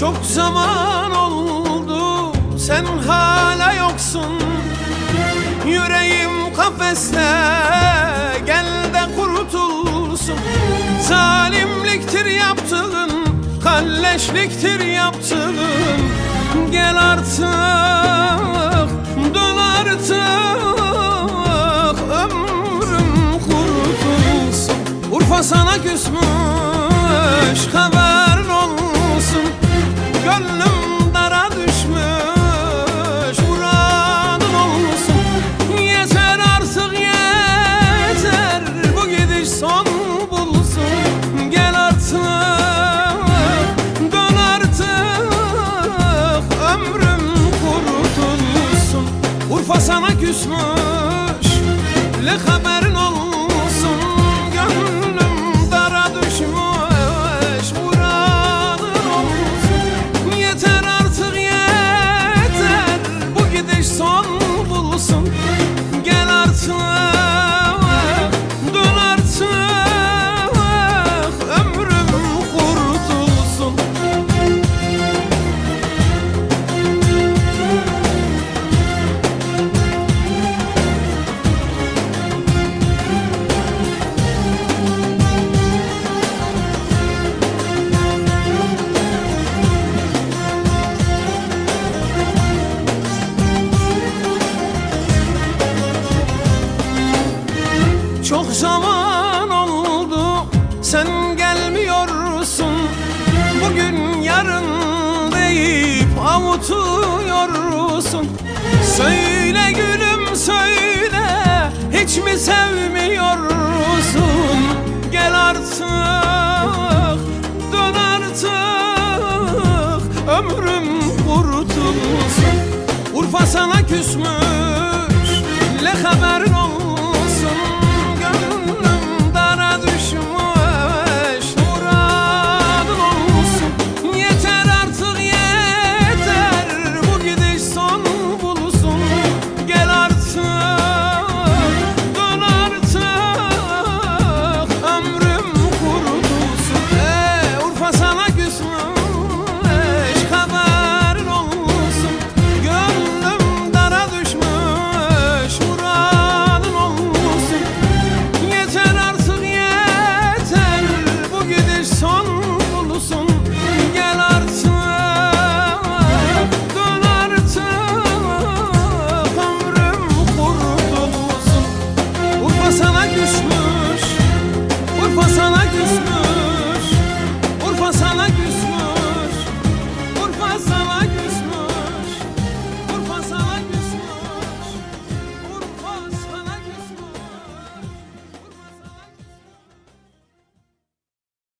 Çok zaman oldu sen hala yoksun. Yüreğim kafeste gel de kurtulsun. Zalimliktir yaptığın kalleşliktir yaptığın. Gel artık dön artık ömrüm kurtulsun. Urfa sana küsmüş Urfa sana küsmüş. Le haberin sen gelmiyorsun. Bugün yarın deyip avutuyorsun. Söyle gülüm söyle hiç mi sevmiyorsun? Gel artık dön artık ömrüm kurtulsun. Urfa sana küsmüş